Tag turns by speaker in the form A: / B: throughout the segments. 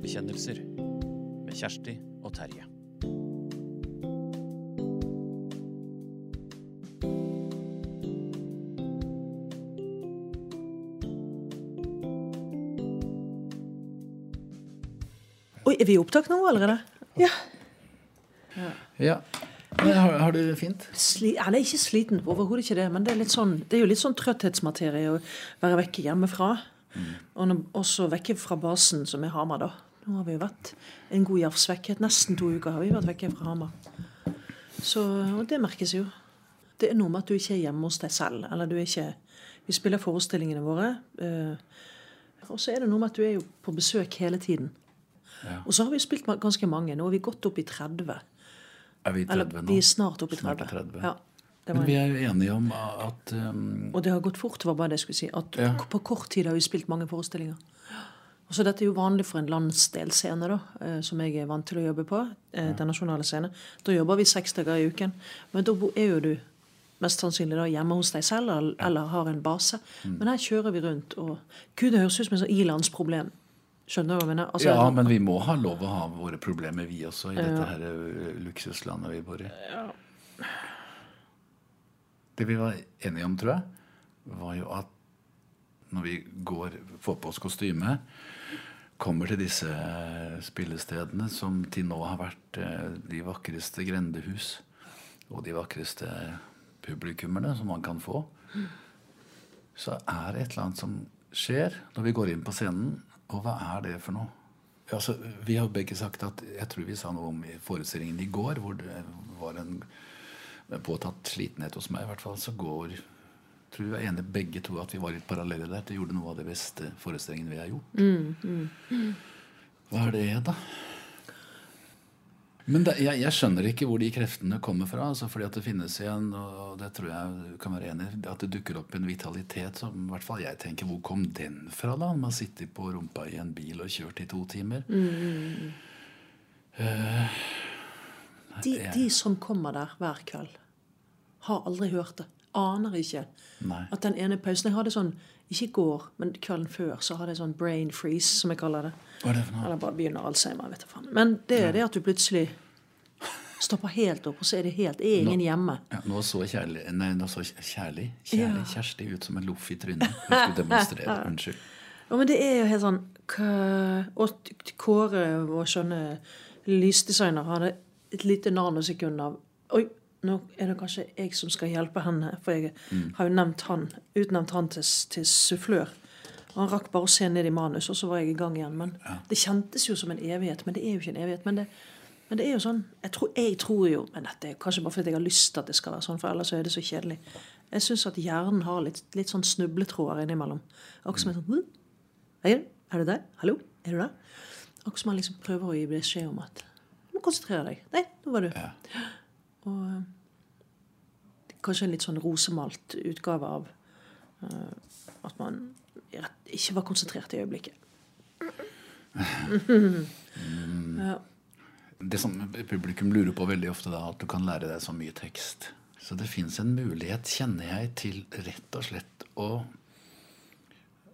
A: Historiebekjennelser med Kjersti og Terje.
B: Oi, er vi i opptak nå allerede? Ja.
C: Ja. Men har, har du det fint?
B: Sli Han er ikke sliten, overhodet ikke det. Men det er, litt sånn, det er jo litt sånn trøtthetsmaterie å være vekke hjemmefra. Og nå- også vekke fra basen, som er Hamar, da. Nå har vi jo vært en god jafsvekkhet. Nesten to uker har vi vært vekke fra Hamar. Så, og det merkes jo. Det er noe med at du ikke er hjemme hos deg selv. Eller du er ikke Vi spiller forestillingene våre. eh, og så er det noe med at du er jo på besøk hele tiden.
C: Ja.
B: Og så har vi spilt ganske mange. Nå er vi godt opp i 30.
C: Er vi 30
B: Eller
C: nå?
B: vi er snart opp i 30.
C: Snart er 30.
B: Ja,
C: Men vi er jo enige om at um,
B: og det har gått fort, var bare det jeg skulle si. At
C: Ja.
B: på kort tid har vi spilt mange forestillinger. Og så Dette er jo vanlig for en landsdelsscene, da, eh, som jeg er vant til å jobbe på. eh, Den nasjonale scene. Da jobber vi seks dager i uken. Men da er jo du mest sannsynlig da hjemme hos deg selv eller, eller har en base.
C: Mm.
B: Men her kjører vi rundt, og Gud, det høres ut som et sånt ilandsproblem. Skjønner du hva jeg mener? Altså,
C: Ja, men vi må ha lov å ha våre problemer, vi også, i dette her luksuslandet vi bor i. Ja. Det vi var enige om, tror jeg, var jo at når vi går, får på oss kostyme, kommer til disse spillestedene som til nå har vært eh, de vakreste grendehus og de vakreste publikummerne som man kan få, så er det et eller annet som skjer når vi går inn på scenen. Og hva er det for noe? Altså, vi har begge sagt at Jeg tror vi sa noe om forestillingen i går, hvor det var en påtatt slitenhet hos meg. i hvert fall, Så går tror vi var enige begge to at vi var litt parallelle der. Det gjorde noe av det beste forestillingen vi har gjort. Hva er det, da? Men det, jeg, jeg skjønner ikke hvor de kreftene kommer fra. Altså fordi at det finnes igjen, og det tror jeg du kan være enig i, at det dukker opp en vitalitet som i hvert fall jeg tenker Hvor kom den fra, da? Man sitter på rumpa i en bil og kjørt i to timer.
B: de, de som kommer der hver kveld, har aldri hørt det. Aner ikke
C: Nei.
B: at den ene pausen Jeg hadde sånn, ikke i går, men kvelden før, så hadde jeg sånn brain freeze, som jeg kaller det.
C: Hva er det for noe?
B: Eller bare begynner Alzheimer. vet du faen. Men det er det at du plutselig stopper helt opp, og så er det helt er ingen hjemme.
C: Ja, nå så kjærlig, nei, nå så kjærlig, kjærlig
B: Ja.
C: Kjersti ut som en loff i trynet. Hun skulle demonstrere. Unnskyld.
B: Ja, men det er jo helt sånn Og Kåre, vår skjønne lysdesigner, hadde et lite nanosekund av Oi, nå er det kanskje jeg som skal hjelpe henne. For jeg har jo nevnt han, utnevnt han til, til sufflør. Han rakk bare å se ned i manus, og så var jeg i gang igjen. Men Det kjentes jo som en evighet, men det er jo ikke en evighet. Men det, men det er jo sånn Jeg tror, jeg tror jo Men dette er kanskje bare fordi jeg har lyst til at det skal være sånn, for ellers er det så kjedelig. Jeg syns at hjernen har litt, litt sånn snubletråder innimellom. Akkurat som en sånn Hei, er du der? Hallo? Er du der? Akkurat som han liksom prøver å gi beskjed om at Du må konsentrere deg. Nei, nå var du.
C: Ja.
B: Og eh, kanskje en litt sånn rosemalt utgave av uh, at man ikke var konsentrert i øyeblikket. ja.
C: Det som publikum lurer på veldig ofte, da, at du kan lære deg så mye tekst. Så det fins en mulighet, kjenner jeg, til rett og slett å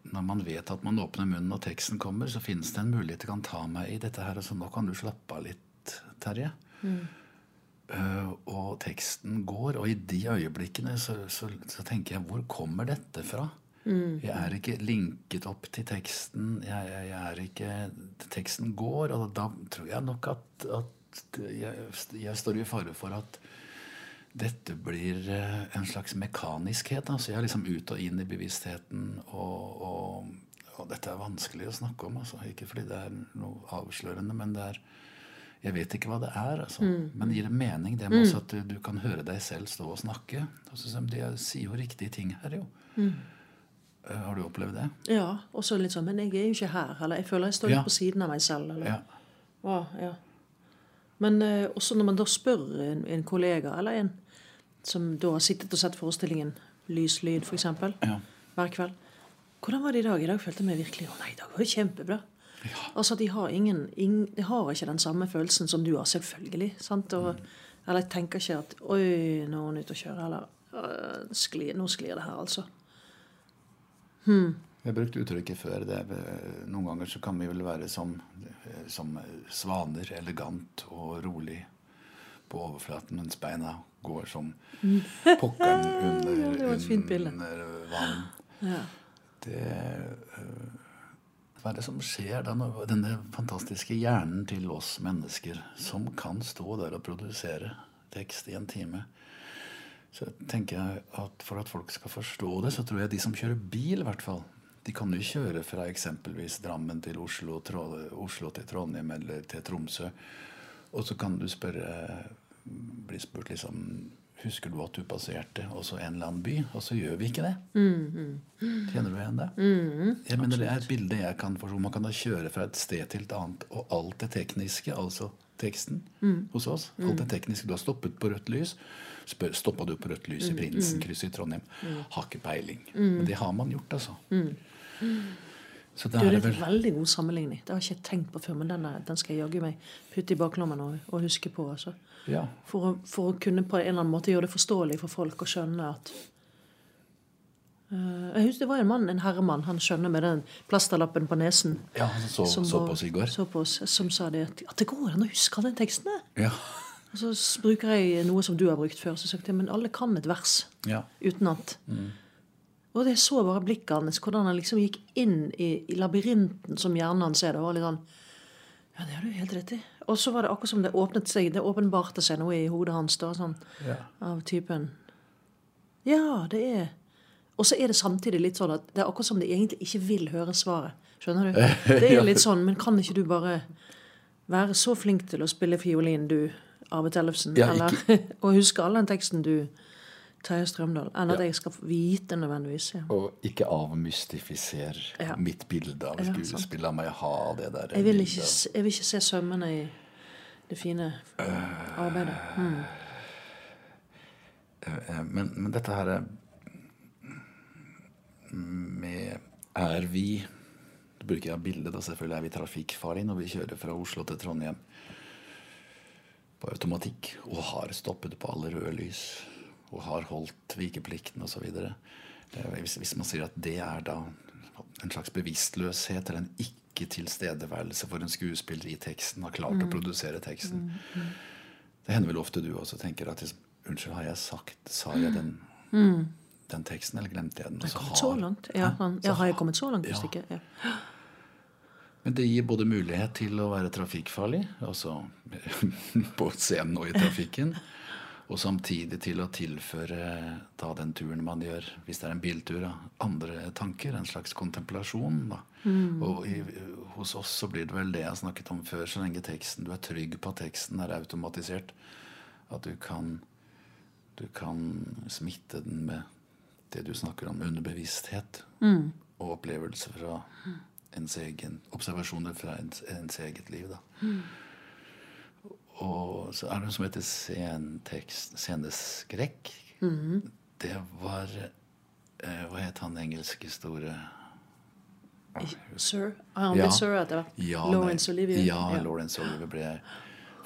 C: Når man vet at man åpner munnen og teksten kommer, så finnes det en mulighet du kan ta meg i dette her. Så nå kan du slappe av litt, Terje. Eh, og teksten går, og i de øyeblikkene så, så, så tenker jeg hvor kommer dette fra? Jeg er ikke linket opp til teksten. Jeg, jeg, jeg er ikke Teksten går, og da tror jeg nok at, at jeg, jeg står i fare for at dette blir eh, en slags mekaniskhet. Altså jeg er liksom ut og inn i bevisstheten, og, og, og dette er vanskelig å snakke om. Altså. Ikke fordi det er noe avslørende, men det er Jeg vet ikke hva det er. Altså. Men gir det mening, det med også at du, du kan høre deg selv stå og snakke? Altså, de sier jo riktige ting her, jo. Eh, Har du opplevd det?
B: ja. Og så litt sånn Men jeg er jo ikke her. Eller jeg føler jeg står
C: Ja.
B: litt på siden av meg selv. Eller?
C: Ja.
B: Ja, ja. Men uh, også når man da spør en, en kollega, eller en som da har sittet og sett forestillingen Lys, lyd, f.eks.,
C: Ja.
B: hver kveld Hvordan var det i dag? I dag følte jeg meg virkelig Å nei, i dag var det kjempebra. Altså, de har, ingen, ingen, de har ikke den samme følelsen som du har, selvfølgelig. Sant? Og, Eller jeg tenker ikke at Oi, nå er hun ute og kjører. Eller skli, nå sklir det her, altså.
C: Jeg har brukt uttrykket før. Det er, noen ganger så kan vi vel være som som svaner, elegant og rolig på overflaten, mens beina går som pokkeren under, under vann.
B: Ja.
C: Det øh, Hva er det som skjer Denne, denne fantastiske hjernen til oss mennesker, som kan stå der og produsere tekst i en time Så tenker jeg at for at folk skal forstå det, så tror jeg de som kjører bil, i hvert fall De kan jo kjøre fra eksempelvis Drammen til Oslo, Oslo til Trondheim eller til Tromsø. Og så kan du spørre bli spurt liksom Husker du at du passerte også en eller annen by? Og så gjør vi ikke det. Kjenner du igjen det? jeg mener Det er et bilde jeg kan forstå. Man kan da kjøre fra et sted til et annet, og alt det tekniske, altså teksten hos oss Alt det tekniske. Du har stoppet på rødt lys. Stoppa du på rødt lys i Prinsenkrysset i Trondheim? Har ikke peiling. Men det har man gjort, altså. Så det
B: Du,
C: er
B: det er en veldig god sammenligning. Det har jeg ikke tenkt på før, men den, er- den skal jeg jaggu meg putte i baklommen og, og huske på. Altså.
C: Ja.
B: For, å, for å kunne på en eller annen måte gjøre det forståelig for folk å skjønne at uh, jeg husker Det var en mann, en herremann, han skjønner med den plasterlappen på nesen.
C: ja han så,
B: som
C: så på oss i går.
B: Så på oss, som sa det at, at det går an å huske alle de tekstene.
C: Ja.
B: Og så bruker jeg noe som du har brukt før. Så sa jeg men alle kan et vers
C: ja.
B: utenat. Og det så bare blikket hans, hvordan han liksom gikk inn i, i labyrinten som hjernen hans er. Det var litt sånn Ja, det har du helt rett i. Og så var det akkurat som det åpnet seg, det åpenbarte seg noe i hodet hans. da, sånn,
C: Ja.
B: Av typen Ja, det er Og så er det samtidig litt sånn at det er akkurat som de egentlig ikke vil høre svaret. Skjønner du? Det er litt sånn, men kan ikke du bare være så flink til å spille fiolin, du, Arve Tellefsen?
C: Ja,
B: eller, og huske all den teksten du Terje Strømdal, enn at
C: Ja.
B: jeg skal vite nødvendigvis. Ja.
C: Og ikke avmystifiser
B: Ja.
C: mitt bilde av
B: Ja,
C: Må jeg ha det der
B: Jeg vil, ikke, jeg vil ikke se sømmene i det fine arbeidet. Mm.
C: Men, men dette her er med Er vi Da bruker jeg bildet, da selvfølgelig er vi trafikkfarlige når vi kjører fra Oslo til Trondheim på automatikk og har stoppet på alle røde lys og har holdt vikeplikten osv. Hvis, hvis man sier at det er da en slags bevisstløshet eller en ikke-tilstedeværelse for en skuespiller i teksten, har klart å produsere teksten. Det hender vel ofte du også tenker at liksom, Unnskyld, har jeg sagt Sa jeg den, den teksten, eller glemte jeg den?
B: Har jeg kommet så langt? Ja, han, ja, har jeg kommet så langt?
C: Ja.
B: Ja.
C: Men det gir både mulighet til å være trafikkfarlig, altså på scenen og i trafikken, og samtidig til å tilføre da den turen man gjør, hvis det er en biltur, da, andre tanker. En slags kontemplasjon. da. Og i, hos oss så blir det vel det jeg snakket om før, så lenge teksten, du er trygg på at teksten er automatisert. At du kan, du kan smitte den med det du snakker om, underbevissthet. Og opplevelser fra ens egen Observasjoner fra ens, ens eget liv. da. Og så er det noe som heter sentekst, sceneskrekk. Det var eh, Hva het han engelske store
B: Sir? Har han
C: Ja.
B: blitt sir etter hvert?
C: ja,
B: Lawrence Olivier?
C: Ja, Lawrence Olivier ble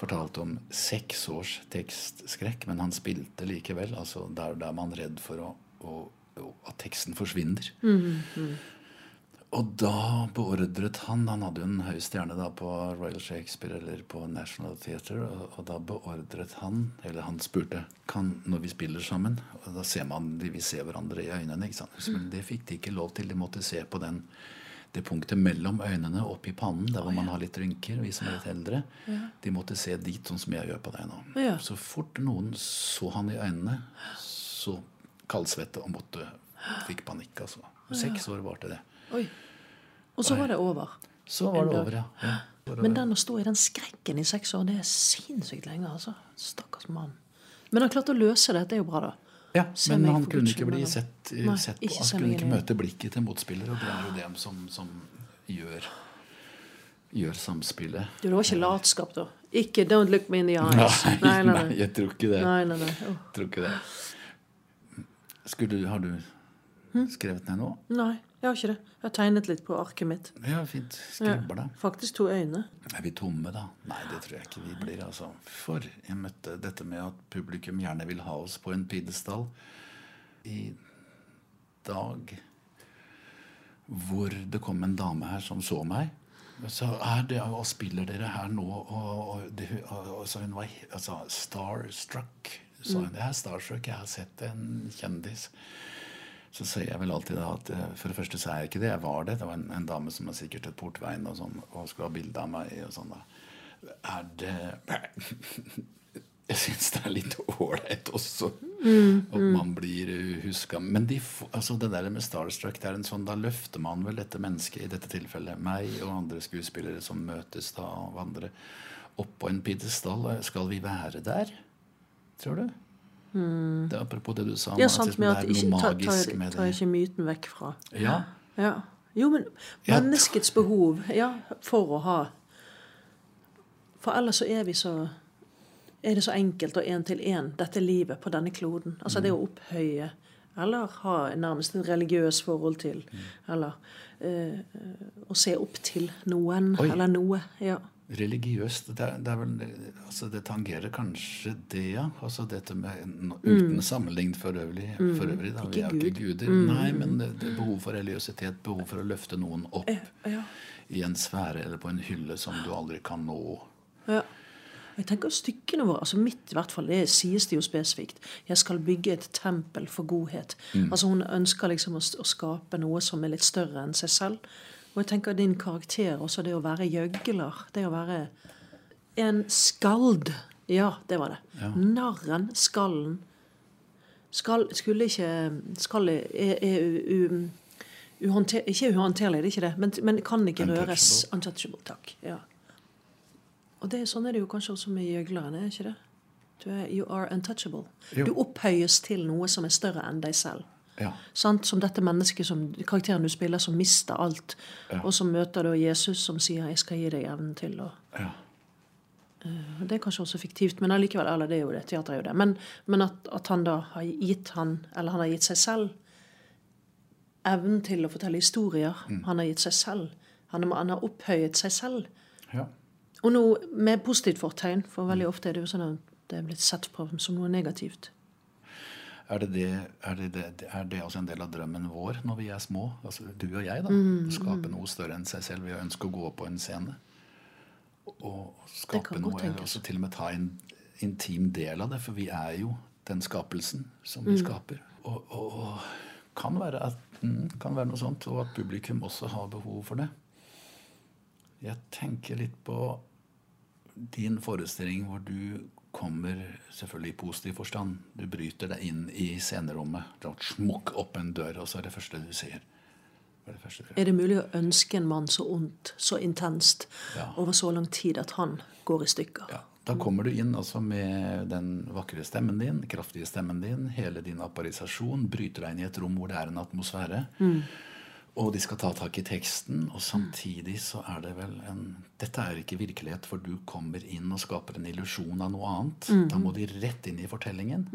C: fortalt om seks års tekstskrekk, men han spilte likevel. altså Der, der er man redd for å, å, å, at teksten forsvinner.
B: Mm,
C: Og da beordret han Han hadde jo en høy stjerne da på Royal Shakespeare eller på National Theatre. Og, og da beordret han, eller han spurte kan, når vi spiller sammen og Da ser man de, vi ser hverandre i øynene. ikke sant? Men det fikk de ikke lov til. De måtte se på den, det punktet mellom øynene oppi i pannen, der hvor man har litt rynker, vi som er litt eldre. De måtte se dit, sånn som jeg gjør på deg nå.
B: Ja.
C: Så fort noen så han i øynene, så kaldsvette og måtte fikk panikk. altså. Seks år varte det.
B: Oi. Og så var det over.
C: Så var det over, ja. ja.
B: Men den å stå i den skrekken i seks år, det er sinnssykt lenge. altså. Stakkars mann. Men han klarte å løse det. Det er jo bra, da.
C: ja,
B: Se
C: men han kunne ikke bli sett,
B: Nei,
C: sett på. Han kunne ikke møte blikket til motspiller, og det er jo det som, som gjør, gjør samspillet.
B: Du, det var ikke latskap, da. Ikke 'don't look me in the eyes'.
C: Nei, nei, jeg tror ikke det.
B: Nei, nei, nei. Åh.
C: Tror ikke det. Skulle, har du
B: Hm?
C: skrevet ned noe?
B: Nei, jeg har ikke det. Jeg har tegnet litt på arket mitt.
C: Ja, fint.
B: Ja.
C: Skribler, da.
B: Faktisk to øyne.
C: Er vi tomme, da? Nei, det tror jeg ikke vi blir. altså. For jeg møtte dette med at publikum gjerne vil ha oss på en pidestall i dag. Hvor det kom en dame her som så meg. Så er det, og spiller dere her nå og, og, det, og, og så hun var altså, starstruck. Så hun, jeg er starstruck, jeg har sett en kjendis. Så sier jeg vel alltid at eh, for det første så er jeg ikke det. Jeg var det. Det var en, en dame som var sikkert et portveien og sånn, og skulle ha bilde av meg. og sånn da. Er det Jeg syns det er litt ålreit også. At man blir huska. Men de, altså det der med Starstruck, det er en sånn, da løfter man vel dette mennesket, i dette tilfellet meg og andre skuespillere som møtes da av andre, opp på en pidestall. Skal vi være der? Tror du? Det er apropos det du sa om
B: Ja, sant, med
C: det er noe magisk med det.
B: ikke myten vekk fra.
C: Ja.
B: Ja. Jo, men menneskets behov ja, for å ha For ellers så er vi så Er det så enkelt og én til én, dette livet på denne kloden. Altså det å opphøye eller ha nærmest en religiøs forhold til. Eller eh, å se opp til noen
C: Oi.
B: eller noe. Ja.
C: Religiøst det, det, vel, altså det tangerer kanskje det, ja. Altså dette med Uten Uten sammenlign for øvrig. For øvrig da, vi
B: Mm.
C: Er Gud. ikke
B: Gud.
C: Mm. Nei, men det, det behov for religiøsitet. Behov for å løfte noen opp
B: ja.
C: i en sfære eller på en hylle som du aldri kan nå.
B: Ja. Jeg tenker Stykkene våre, altså mitt i hvert fall, det sies det jo spesifikt. Jeg skal bygge et tempel for godhet. Altså Hun ønsker liksom å, å skape noe som er litt større enn seg selv. Og jeg tenker din karakter, også det å være gjøgler, det å være en skald Ja, det var det. Narren, skallen. Skal, skulle ikke Skallet er, er u, u, uhåndter, Ikke uhåndterlig, det er ikke det, men, men kan ikke røres. Untouchable. Takk. ja. Og det, sånn er det jo kanskje også med gjøgleren, er ikke det? Du er, you are untouchable.
C: Jo.
B: Du opphøyes til noe som er større enn deg selv.
C: Ja.
B: Sant? Som dette mennesket, som, karakteren du spiller, som mister alt. Og som møter da Jesus, som sier 'jeg skal gi deg evnen til' å
C: ja.
B: og Det er kanskje også fiktivt, men allikevel, eller det er jo det, teater er jo det. Men, men at, at han da har gitt han, eller han har gitt seg selv evnen til å fortelle historier. Han har gitt seg selv. Han, har- han har opphøyet seg selv.
C: ja.
B: Og nå med positivt fortegn, for veldig ofte er det jo sånn at det er blitt sett på som noe negativt.
C: Er det, det, er, det, er det også en del av drømmen vår når vi er små? Altså, du og jeg, da.
B: Mm,
C: Å skape noe større enn seg selv ved å ønske å gå på en scene. Og skape noe, og så til og med ta en intim del av det. For vi er jo den skapelsen som
B: Mm.
C: vi skaper. Og, og, og kan, være at, mm, kan være noe sånt. Og at publikum også har behov for det. Jeg tenker litt på din forestilling hvor du kommer selvfølgelig i positiv forstand. Du bryter deg inn i scenerommet. Smukk opp en dør, og så er det første du sier. Er det første du
B: Er det mulig å ønske en mann så ondt, så intenst,
C: Ja.
B: over så lang tid at han går i stykker?
C: Ja, Da kommer du inn altså med den vakre stemmen din, kraftige stemmen din, hele din apparisasjon, bryter deg inn i et rom hvor det er en atmosfære. Og de skal ta tak i teksten, og samtidig så er det vel en Dette er ikke virkelighet, for du kommer inn og skaper en illusjon av noe annet. Da må de rett inn i fortellingen.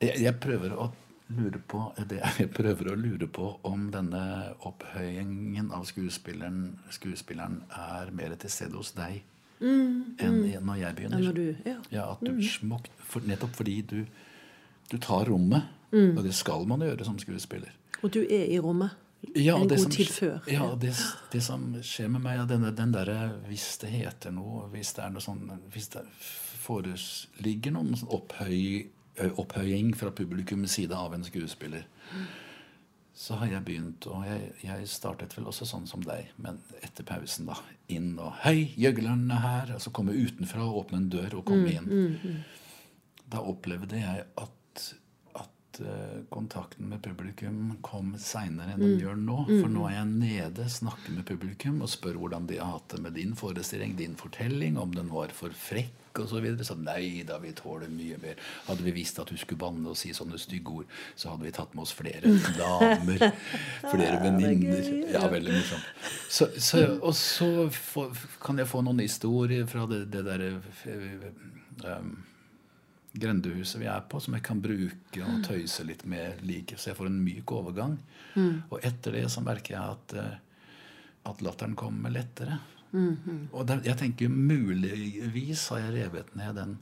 C: Jeg, jeg prøver å lure på det, Jeg prøver å lure på om denne opphøyingen av skuespilleren, skuespilleren er mer til stede hos deg enn når jeg begynner.
B: Når du Ja.
C: Ja, at du smok, for, Nettopp fordi du, du tar rommet. Og det skal man gjøre som skuespiller.
B: Og du er i rommet
C: Ja,
B: en
C: det
B: god
C: som,
B: tid før.
C: Ja, det, det som skjer med meg, er denne, den derre Hvis det heter noe, hvis det er noe sånn Hvis det foreligger noen sånn opphøy, opphøying fra publikums side av en skuespiller, så har jeg begynt, og jeg, jeg startet vel også sånn som deg, men etter pausen, da. Inn og Hei, gjøgleren er her! Og så komme utenfra og åpne en dør og komme inn. Da opplevde jeg at, at eh, kontakten med publikum kom seinere enn den gjør nå. For nå er jeg nede, snakker med publikum og spør hvordan de har hatt det med din forestilling, din fortelling, om den var for frekk osv. Så, videre. så nei da, vi tåler mye mer. Hadde vi visst at du skulle banne og si sånne stygge ord, så hadde vi tatt med oss flere damer, flere venninner. Ja, veldig morsomt. Så, så, og så får, kan jeg få noen historier fra det, det derre um, grendehuset vi er på, som jeg kan bruke og tøyse litt med, like, så jeg får en myk overgang. Og etter det så merker jeg at, eh, at latteren kommer lettere. Og der, jeg tenker muligvis har jeg revet ned den,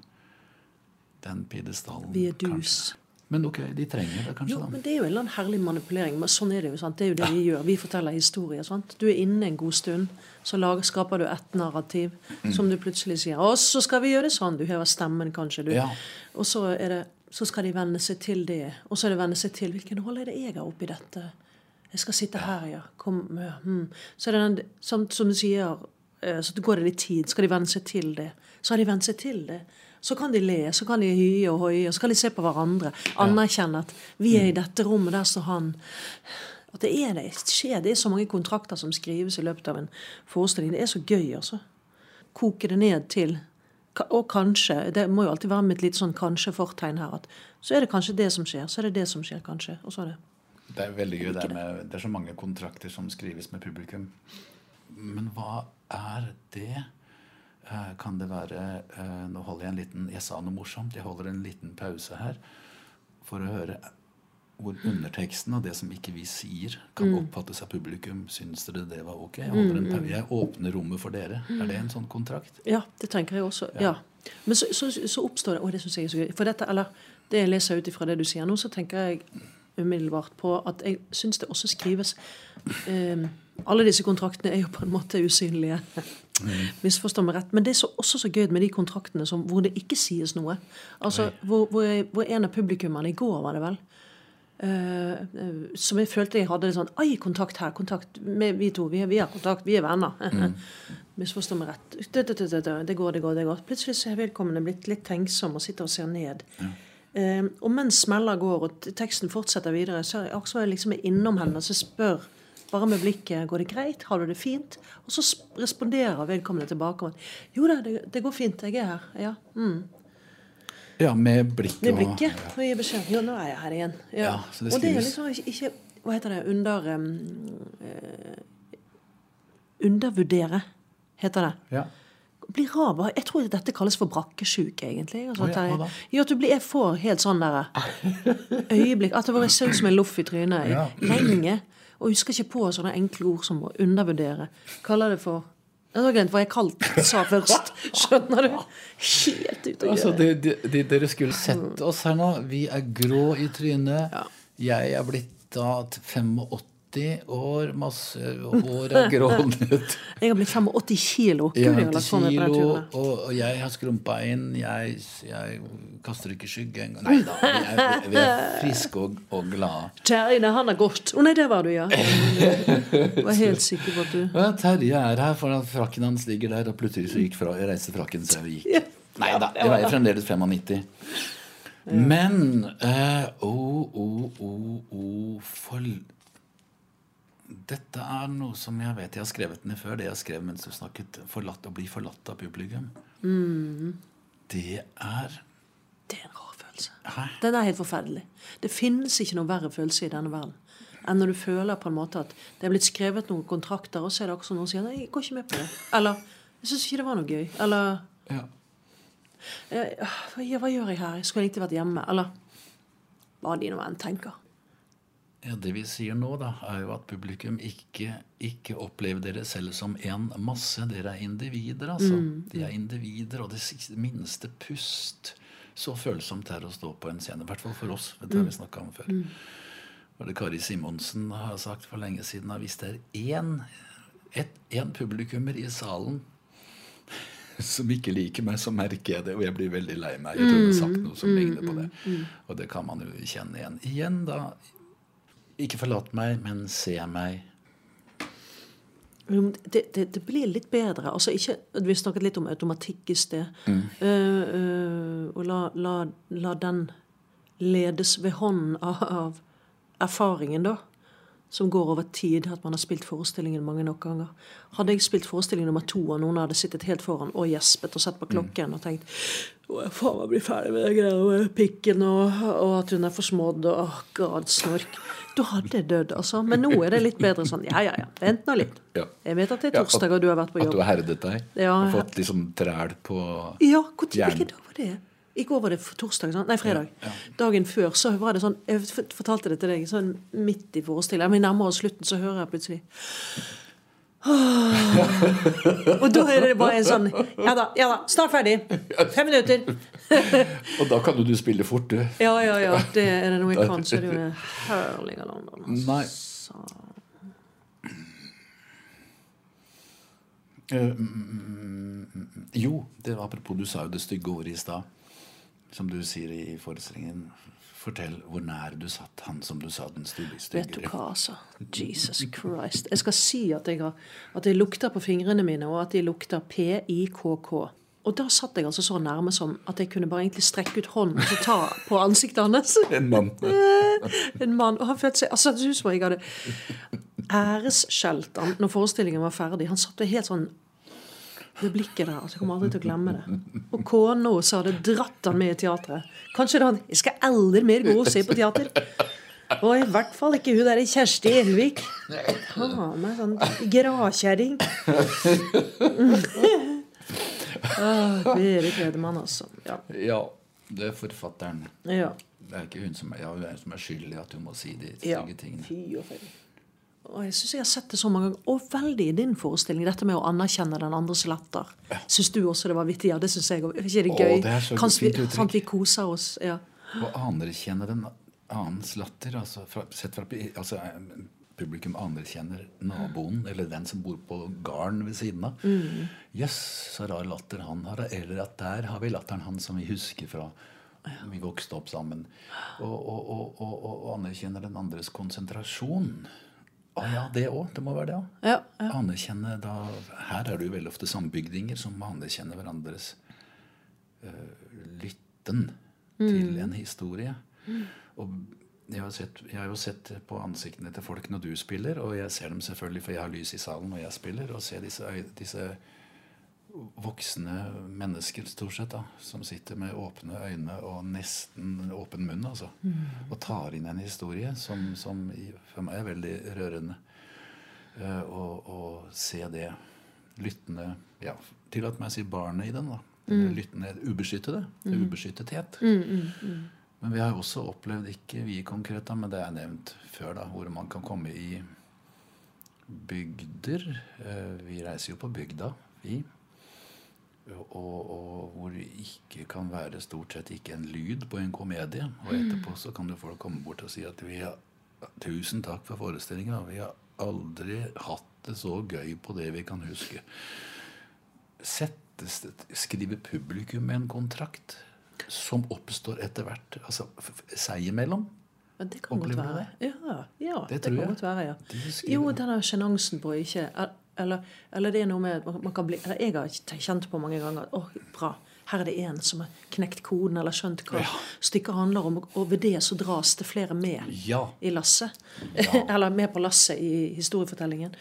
C: den pidestallen.
B: Vi dus.
C: kanskje. Men ok, de trenger det kanskje,
B: Jo,
C: da.
B: men det er jo en eller annen herlig manipulering. Men sånn er det jo. sant? Det er jo det vi gjør. Vi forteller historier. sant? Du er inne en god stund, så lager, skaper du et narrativ
C: Mm.
B: som du plutselig sier. Og så skal vi gjøre det sånn. Du hever stemmen, kanskje. du.
C: Ja.
B: Og så, det, så skal de venne seg til det. Og så er det venne seg til hvilken rolle er det jeg har oppi dette. Jeg skal sitte her, ja. Kom, ja. Mm. Så er det den, som, som du sier, eh, så går det litt tid. Skal de venne seg til det? Så har de vent seg til det. Så kan de le, så kan de hye og hoie, så kan de se på hverandre. Anerkjenne at vi er i dette rommet, der står han. At det er det skjer. Det er så mange kontrakter som skrives i løpet av en forestilling. Det er så gøy, altså. Koke det ned til Og kanskje. Det må jo alltid være med et lite sånn kanskje-fortegn her. At så er det kanskje det som skjer. Så er det det som skjer, kanskje. Og så er det
C: Det er veldig gøy. Det er, med, det er så mange kontrakter som skrives med publikum. Men hva er det? Eh, Kan det være eh, Nå holder jeg en liten Jeg sa noe morsomt. Jeg holder en liten pause her for å høre hvor underteksten og det som ikke vi sier, kan oppfattes av publikum. Syns dere det var ok? Jeg, pause. jeg åpner rommet for dere. Er det en sånn kontrakt?
B: Ja, det tenker jeg også. Ja. Men så, så, så oppstår det Å, det syns jeg er så gøy. For dette, eller det jeg leser ut ifra det du sier nå, så tenker jeg umiddelbart på at jeg syns det også skrives eh, Alle disse kontraktene er jo på en måte usynlige. Misforstå meg rett. Men det er så, også så gøy med de kontraktene som, hvor det ikke sies noe. Altså, hvor, hvor, jeg, hvor en av publikummerne, i går var det vel, eh, som jeg følte jeg hadde sånn Ai, kontakt her, kontakt med vi to. Vi, vi har kontakt, vi er venner. Misforstå meg rett. Det, det, det, det, det går, det går. det går. Plutselig så er vedkommende blitt litt tenksom og sitter og ser ned. Eh, og mens smeller går, og teksten fortsetter videre, så er jeg liksom innom henne og så spør bare med blikket går det greit, har du det fint? Og så responderer vedkommende tilbake jo da, det, det går fint, jeg er her. Ja, mm.
C: Ja, med blikket.
B: Med
C: og
B: blikket. Og gir beskjed. Jo, nå er jeg her igjen. Ja.
C: Ja, så det
B: og det er liksom ikke, ikke Hva heter det? Under um, uh, Undervurdere, heter det.
C: Ja.
B: Blir rar, Jeg tror dette kalles for brakkesjuk, egentlig. Altså,
C: ja,
B: at jeg, ja, at du blir, jeg får helt sånn der øyeblikk At det bare ser ut som en loff i trynet
C: Ja.
B: lenge og husker ikke på sånne enkle ord som å undervurdere. Kaller det for jeg har glemt hva jeg kalte det sa først. Skjønner du? Helt ute å
C: altså,
B: gjøre.
C: De, dere skulle sett oss her nå. Vi er grå i trynet. Ja. Jeg er blitt da 85 80 år, masse hår er grånet.
B: jeg har blitt 85 kilo. Gud, 80
C: kilo og, og, jeg har skrumpa inn. Jeg, jeg, kaster ikke skygge engang. Nei da, vi er, vi er friske og, og glade.
B: Terje, han er gått. Å oh, nei, der var du, ja. Jeg var helt sikker på at du
C: ja, Terje er her, for frakken hans ligger der, og plutselig så gikk fra, jeg reiste frakken så og gikk. Nei da, jeg veier fremdeles 95. Men eh, oh, oh, oh, oh, for dette er noe som jeg vet jeg har skrevet ned før. Det jeg skrev mens du snakket. Forlatt, å bli forlatt av publikum. Det er
B: Det er en rar følelse.
C: Hæ?
B: Den er helt forferdelig. Det finnes ikke noe verre følelse i denne verden enn når du føler på en måte at det er blitt skrevet noen kontrakter, og så er det akkurat som noen sier nei, jeg går ikke med på det. Eller jeg syns ikke det var noe gøy. Eller
C: ja.
B: eh, hva, hva gjør jeg her? Jeg skulle egentlig vært hjemme. Eller hva de nå enn tenker.
C: Ja, Det vi sier nå, da, er jo at publikum ikke, ikke opplever dere selv som en masse. Dere er individer, altså. De er individer, og det minste pust Så følsomt er å stå på en scene. I hvert fall for oss. Det har vi snakka om før. Var det Kari Simonsen har sagt for lenge siden at hvis det er én, et, én publikummer i salen som ikke liker meg, så merker jeg det, og jeg blir veldig lei meg. Jeg tror jeg har sagt noe som ligner på det. Og det kan man jo kjenne igjen. Igjen, da. Ikke forlat meg, men se meg.
B: Det, det, det blir litt bedre. Altså ikke, Vi snakket litt om automatikk i sted. Mm. Uh, uh, og la, la, la den ledes ved hånden av, av erfaringen, da. Som går over tid, at man har spilt forestillingen mange nok ganger. Hadde jeg spilt forestilling nummer to, og noen hadde sittet helt foran og gjespet og sett på klokken og tenkt å, jeg faen meg bli ferdig med det greiene med pikken, og, og at hun er forsmådd, og oh, god, snork. Da hadde jeg dødd, altså. Men nå er det litt bedre sånn. Ja, ja, ja. Vent nå litt.
C: Ja.
B: Jeg vet at det er torsdag, og du har vært på jobb.
C: At du har herdet deg.
B: Ja,
C: og fått liksom træl på
B: Ja, tid,
C: Gjerne.
B: hvilken dag var det? I går var det torsdag, sant? nei, fredag. Dagen før så var det sånn Jeg fortalte det til deg sånn midt i forestillingen. Men nærmere slutten så hører jeg plutselig Og da er det bare en sånn Ja da, ja da, snart ferdig. Fem minutter.
C: Og da kan jo du spille fort, du.
B: Ja, ja, ja. Det er det noe jeg kan, så er det jo det herlig London.
C: Nei. Så. mm, mm, jo, det var apropos du sa jo det stygge ordet i stad. Som du sier i forestillingen. Fortell hvor nær du satt han som du sa den stygge
B: Vet du hva, altså. Jesus Christ. Jeg skal si at jeg, har, at jeg lukter på fingrene mine, og at de lukter PIKK. Og da satt jeg altså så nærme som at jeg kunne bare egentlig strekke ut hånden og ta på ansiktet hans.
C: En mann.
B: En mann. Og han følte seg altså, Det ut som jeg hadde æresskjelt han når forestillingen var ferdig. Han satt helt sånn det blikket der. altså Jeg kommer aldri til å glemme det. Og kona også hadde dratt han med i teatret. Kanskje da han Jeg skal aldri mer gå og se på teater. Og i hvert fall ikke hun der Kjersti Elvik. Ta meg sånn gradkjerring. Ah, Berit Hedemann, altså. Ja.
C: Ja, det er forfatteren.
B: ja.
C: Det er ikke hun som er, ja, hun er, som er skyld i at hun må si de
B: Ja.
C: stygge tingene.
B: Fy og fy. Og jeg syns jeg har sett det så mange ganger. Og veldig i din forestilling, dette med å anerkjenne den andres latter. Syns du også det var vittig? Ja, det syns jeg òg. Ikke det
C: Å, det er så
B: Kanskje
C: fint uttrykk.
B: vi koser oss. Ja.
C: Å anerkjenne den annens latter, altså, fra, sett fra altså, eh, Publikum anerkjenner naboen, eller den som bor på gården ved siden av. Jøss, så rar latter han har. Eller at der har vi latteren han som vi husker fra vi vokste opp sammen. Og, og, og, og, og anerkjenner den andres konsentrasjon. Å ja, det òg. Det må være det òg.
B: Ja,
C: Anerkjenne da Her er det jo veldig ofte sambygdinger som anerkjenner hverandres uh, lytten til en historie. Og jeg har, sett, jeg har jo sett på ansiktene til folk når du spiller, og jeg ser dem selvfølgelig, for jeg har lys i salen når jeg spiller, og ser disse, disse voksne mennesker stort sett da, som sitter med åpne øyne og nesten åpen munn, altså, og tar inn en historie som, som for meg er veldig rørende. Å og, og se det lyttende ja, Tillat meg å si barnet i den. da. mm. lyttende ubeskyttede. Mm. ubeskyttethet. Men vi har også opplevd, ikke vi konkret, da, men det er nevnt før, da, hvor man kan komme i bygder. Uh, Vi reiser jo på bygda, vi. Og, og hvor det ikke kan være stort sett ikke en lyd på en komedie. Og etterpå så kan jo folk komme bort og si at vi har Tusen takk for forestillinga. Vi har aldri hatt det så gøy på det vi kan huske. Settes skriver publikum en kontrakt som oppstår etter hvert? Altså seg imellom?
B: Ja, det kan godt
C: Opplever
B: være. Ja, ja det,
C: Det
B: kan
C: jeg.
B: godt være, ja. Jo,
C: det.
B: den der sjenansen på ikke eller, eller det er noe med at man- kan bli Eller jeg har kjent på mange ganger at oh, bra, her er det en som har knekt koden eller skjønt hva stykket handler om, og ved det så dras det flere med
C: Ja.
B: i lasset. eller med på lasset i historiefortellingen.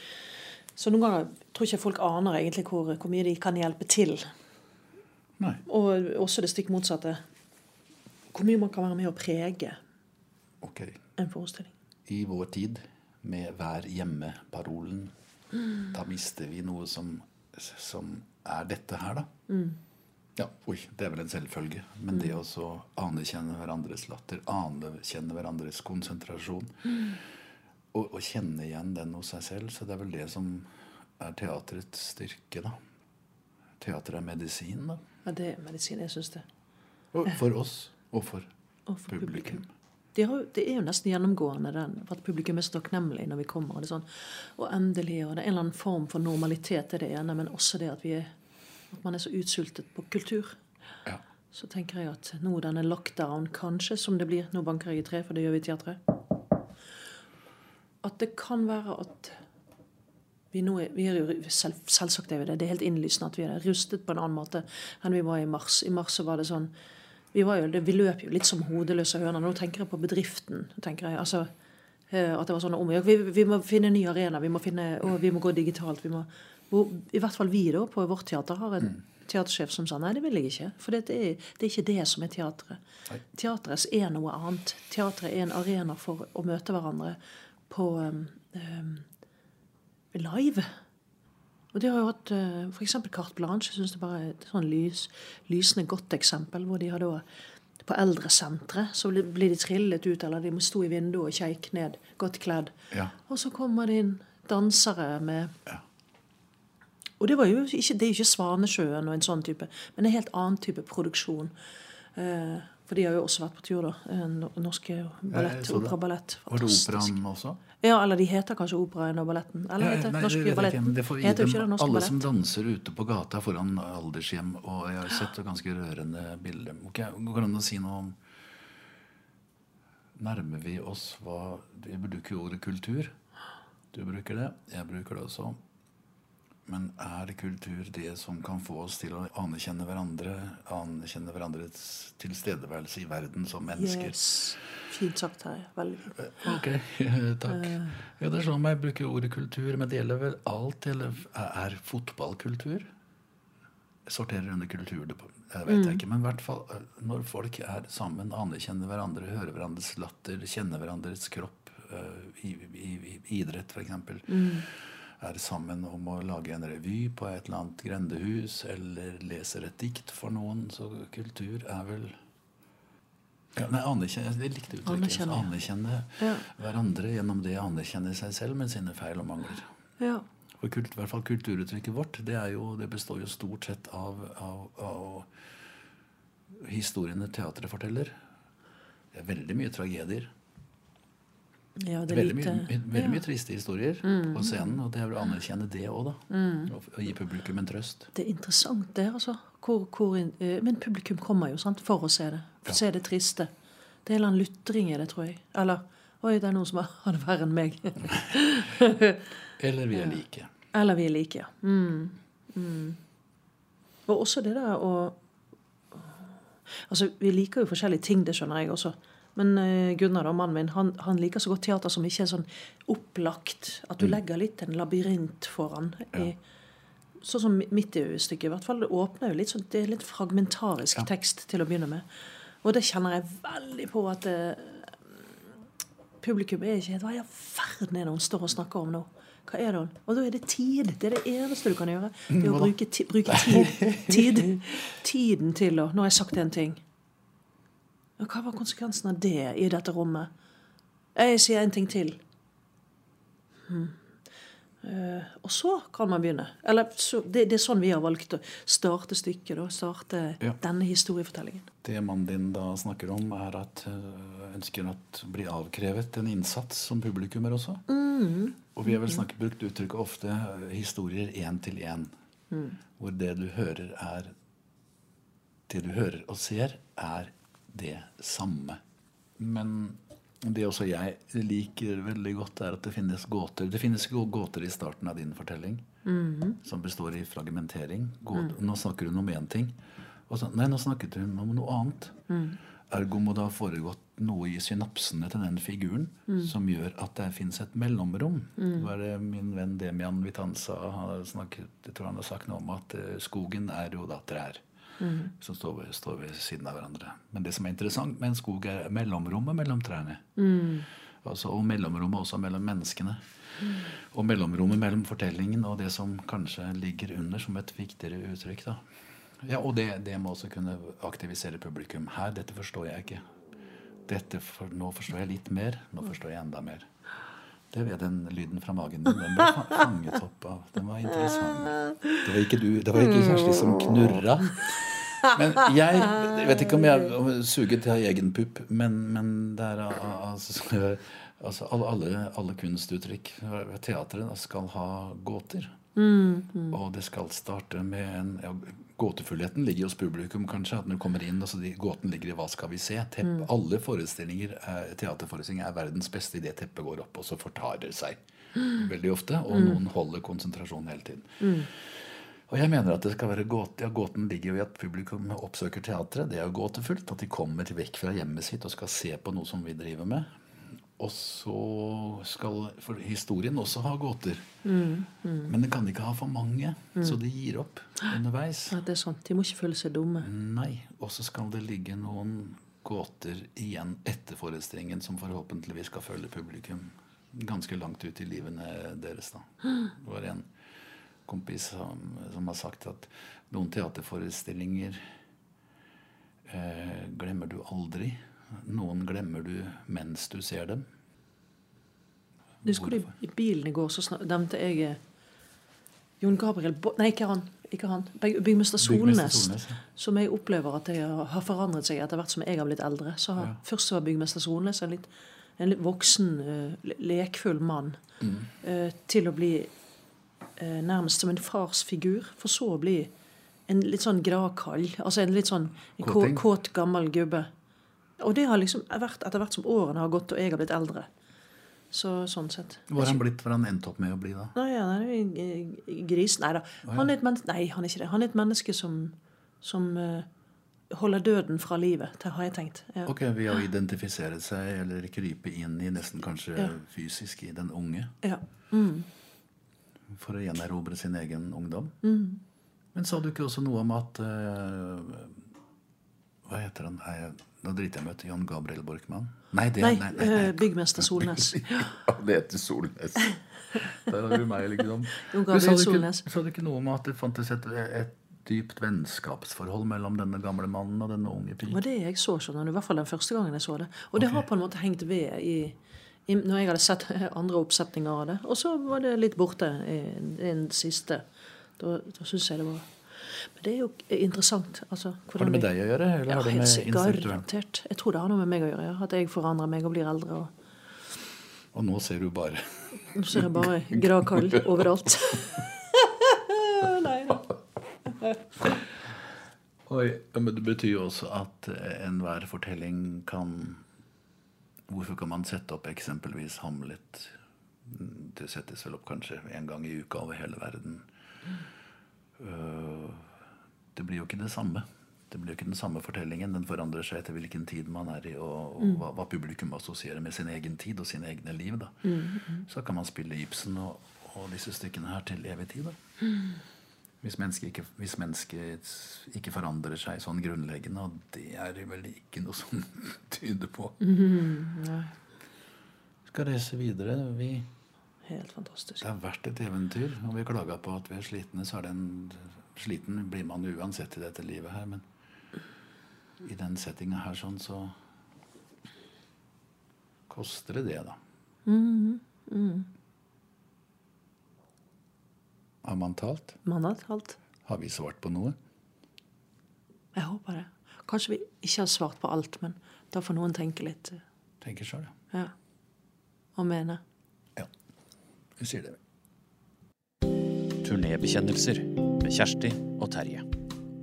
B: Så noen ganger tror ikke folk aner egentlig hvor, hvor mye de kan hjelpe til.
C: Nei.
B: Og også det stikk motsatte. Hvor mye man kan være med å prege
C: okay.
B: en forestilling.
C: I vår tid, med 'vær hjemme'-parolen, da mister vi noe som, som er dette her, da. Ja, oi, det er vel en selvfølge. Men det å anerkjenne hverandres latter, anerkjenne hverandres konsentrasjon, og, og kjenne igjen den hos seg selv, så det er vel det som er teaterets styrke, da. Teater er medisin, da.
B: Ja, det er medisin, jeg syns det.
C: Og for oss, og for,
B: Og for
C: publikum.
B: De har, det er jo nesten gjennomgående den, for at publikum er så takknemlig når vi kommer. Og det er sånn, og endelig, og det er en eller annen form for normalitet er det ene, men også det at, vi er, at man er så utsultet på kultur.
C: Ja.
B: Så tenker jeg at nå denne lockdown, kanskje, som det blir Nå banker jeg i tre, for det gjør vi i teatret. At det kan være at vi er, vi er jo selv, Selvsagt er vi det. Det er helt innlysende at vi er rustet på en annen måte enn vi var i mars. I mars så var det sånn Vi, var jo, vi løp jo litt som hodeløse høner. Nå tenker jeg på bedriften. tenker jeg, altså eh, At det var sånn om vi, vi må finne en ny arena. Vi må, finne, og vi må gå digitalt. vi må hvor, I hvert fall vi da, på vårt teater har en teatersjef som sa nei, det vil jeg ikke. For det er, det er ikke det som er teatret. Teatret er noe annet. Teatret er en arena for å møte hverandre på um, um, live. Og de har jo hatt uh, f.eks. Carte Blanche. Jeg synes det bare er et sånn lys, lysende godt eksempel. Hvor de har da på eldresenteret så blir de trillet ut, eller de stå i vinduet og kjeik ned, godt kledd.
C: Ja.
B: Og så kommer det inn dansere med
C: Ja.
B: Og det, var jo ikke, det er jo ikke Svanesjøen og en sånn type, men en helt annen type produksjon. Eh, for de har jo også vært på tur, da. Eh, Norske ballett,
C: så det.
B: opera ballett.
C: Var det operaen også?
B: Ja, eller de heter kanskje operaen og balletten. Eller
C: Ja,
B: heter
C: nei,
B: Norske balletten.
C: det får gi dem
B: ikke det Norske
C: alle som danser ute på gata foran aldershjem. Og jeg har sett ganske rørende bilder. Ok, Går det å si noe om Nærmer vi oss hva Vi bruker jo ordet kultur. Du bruker det. Jeg bruker det også. Men er kultur det som kan få oss til å anerkjenne hverandre, anerkjenne hverandres tilstedeværelse i verden som mennesker?
B: Yes. Fint sagt, her. Veldig fint.
C: Ok, takk. Ja, det er sånn jeg bruker ordet kultur, men det gjelder vel alt? Eller er fotballkultur? Jeg sorterer under kultur, det vet jeg ikke. Men i hvert fall eh, når folk er sammen, anerkjenner hverandre, hører hverandres latter, kjenner hverandres kropp eh, i, i, i idrett f.eks. Er sammen om å lage en revy på et eller annet grendehus, eller leser et dikt for noen. Så kultur er vel ja, nei, anerkjenne, Jeg likte uttrykket.
B: Anerkjenne.
C: Anerkjenne
B: Ja.
C: hverandre gjennom det å anerkjenne seg selv med sine feil og mangler.
B: Ja.
C: For kult, i hvert fall kulturuttrykket vårt det, er jo, det består jo stort sett av, av, av historiene teatret forteller. Det er veldig mye tragedier.
B: Ja, det er
C: Veldig,
B: lite
C: mye, veldig
B: ja. Mm.
C: mye triste historier på scenen. Og det er vel å anerkjenne det òg, da. Og, og gi publikum en trøst.
B: Det er interessant, det. altså. Hvor, hvor, men publikum kommer jo sant, for å se det. For å se det triste. Det er en eller annen lutring i det, tror jeg. Eller Oi, det er noen som har har det verre enn meg.
C: Eller vi er like.
B: Eller vi er like, ja. Mm. Mm. Og også det der å Altså, vi liker jo forskjellige ting, det skjønner jeg også. Men eh, Gunnar, da, mannen min, han, han liker så godt teater som ikke er sånn opplagt. At du legger litt en labyrint foran. I, sånn som mitt i stykket, i hvert fall. Det åpner jo litt sånn, det er litt fragmentarisk tekst til å begynne med. Og det kjenner jeg veldig på at eh, publikum er ikke helt Hva i all verden er det hun står og snakker om nå? Hva er det hun? Og da er det tid. Det er det eneste du kan gjøre. Det er å bruke, ti, bruke tid, tid. Tiden til å Nå har jeg sagt en ting. Ja, hva var konsekvensen av det i dette rommet? Jeg sier en ting til. Hmm. Uh, og så kan man begynne. Eller så, det, det er sånn vi har valgt å starte stykket. Da, starte
C: Ja.
B: denne historiefortellingen.
C: Det mannen din da snakker om, er at uh, ønsker at blir avkrevet en innsats som publikummer også. Og vi har vel snakket, brukt uttrykket ofte øh, historier én til én. Hvor det du hører, er Det du hører og ser, er det samme. Men det også jeg liker veldig godt, er at det finnes gåter. Det finnes gå- gåter i starten av din fortelling som består i fragmentering. Gå- Nå snakker hun om én ting. Så, nei, nå snakket hun om noe annet. Ergo må det ha foregått noe i synapsene til den figuren som gjør at det fins et mellomrom. Hva er det min venn Demian Vitanza har snakket, jeg tror han har sagt noe om at eh, skogen er jo da trær. Som står ved, står ved siden av hverandre. Men det som er interessant med en skog, er mellomrommet mellom trærne. Altså, og mellomrommet også mellom menneskene. Og mellomrommet mellom fortellingen og det som kanskje ligger under som et viktigere uttrykk. da. Ja, Og det, det må også kunne aktivisere publikum. Her, dette forstår jeg ikke. Dette for, nå forstår jeg litt mer. Nå forstår jeg enda mer. Det ved den lyden fra magen din. Den ble fanget opp av Den var interessant. Det var ikke du, det var ikke Kjersti som knurra. Men jeg, jeg vet ikke om jeg suget til egen pupp, men, men det er altså, altså alle, alle, kunstuttrykk teatret skal ha gåter. Og det skal starte med en Gåtefullheten ligger hos publikum, kanskje. At når du kommer inn, altså de, gåten ligger i 'hva skal vi se'? Tepp, Alle forestillinger, er, teaterforestillinger er verdens beste idet teppet går opp, og så fortar det seg veldig ofte. Og noen holder konsentrasjonen hele tiden. Og jeg mener at det skal være gåte, ja, Gåten ligger jo i at publikum oppsøker teatret. Det er jo gåtefullt. At de kommer vekk fra hjemmet sitt og skal se på noe som vi driver med. Og så skal for historien også ha gåter. Men den kan ikke ha for mange, så de gir opp underveis.
B: Ja, det er sant. De må ikke føle seg dumme.
C: Nei. Og så skal det ligge noen gåter igjen etter forestillingen som forhåpentligvis skal følge publikum ganske langt ut i livene deres. da. Det var en kompis som, som har sagt at noen teaterforestillinger eh, glemmer du aldri. Noen glemmer du mens du ser dem.
B: Du husker du, I bilen i går så snak- nevnte jeg eh, Jon Gabriel Bo Nei, ikke han. Ikke han. Byg- Byggmester Solnes.
C: Solnes, ja.
B: Som jeg opplever at jeg har forandret seg etter hvert som jeg har blitt eldre. Så har, Først var byggmester Solnes en litt, en litt voksen, uh, lekfull mann.
C: Mm.
B: Uh, til å bli uh, nærmest som en farsfigur, for så å bli en litt sånn gravkall. Altså en litt sånn kåt, gammel gubbe. Og det har liksom vært etter hvert som årene har gått og jeg har blitt eldre. Så sånn sett.
C: Hvor har han blitt, har han endt opp med å bli da?
B: Nei, han er jo en gris. Nei da. Han er nei, han er ikke det. Han er et menneske som, som eh, holder døden fra livet, det har jeg tenkt. Ja.
C: Ok, Ved å identifisere seg eller krype inn i nesten kanskje
B: Ja.
C: fysisk i den unge.
B: Ja.
C: For å gjenerobre sin egen ungdom.
B: Mm.
C: Men sa du ikke også noe om at uh, Hva heter han? Nå driter jeg meg ut. Jan Gabriel Borkmann? Nei, det
B: Nei,
C: nei, nei, nei.
B: eh, byggmester Solnes.
C: ja, det heter Solnes. Der har du meg, liksom.
B: Jon Gabriel Solnes.
C: sa du ikke noe om at det fantes et, et dypt vennskapsforhold mellom denne gamle mannen og denne unge
B: Det var det jeg så, skjønner du. I hvert fall den første gangen jeg så det. Og det har på en måte hengt ved i, i når jeg hadde sett andre oppsetninger av det. Og så var det litt borte i i den siste. Da, da syns jeg det var Men det er jo interessant. Altså,
C: Har det med deg å gjøre, eller
B: Ja,
C: har det med?
B: Garantert. Jeg tror det har noe med meg å gjøre. Ja. At jeg forandrer meg og blir eldre. Og
C: Og nå ser du bare
B: nå ser jeg bare gravkall overalt. Nei da.
C: Men Det betyr jo også at eh, enhver fortelling kan Hvorfor kan man sette opp eksempelvis Hamlet? Mm, Det settes vel opp kanskje en gang i uka over hele verden. Øh, Det blir jo ikke det samme. Det blir jo ikke den samme fortellingen. Den forandrer seg etter hvilken tid man er i, og, og hva, hva publikum assosierer med sin egen tid og sine egne liv. Da. Så kan man spille Ibsen og, og disse stykkene her til evig tid. Da. Hvis mennesket ikke, hvis mennesket ikke forandrer seg sånn grunnleggende, og det er det vel ikke noe som tyder på. Skal reise videre. Vi,
B: Helt fantastisk.
C: det har vært et eventyr. Og vi klaga på at vi er slitne, så er det en Sliten blir man jo uansett i dette livet her, men i den settinga her sånn, så koster det det, da. Har man talt?
B: Man har talt.
C: Har vi svart på noe?
B: Jeg håper det. Kanskje vi ikke har svart på alt, men da får noen tenke litt.
C: Tenke sjøl, ja.
B: Ja. Og mene.
C: ja. Vi sier det.
A: Turnébekjennelser med Kjersti og Terje.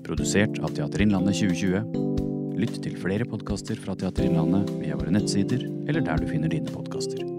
A: Produsert av Teater Innlandet 2020. Lytt til flere podkaster fra Teater Innlandet via våre nettsider eller der du finner dine podkaster.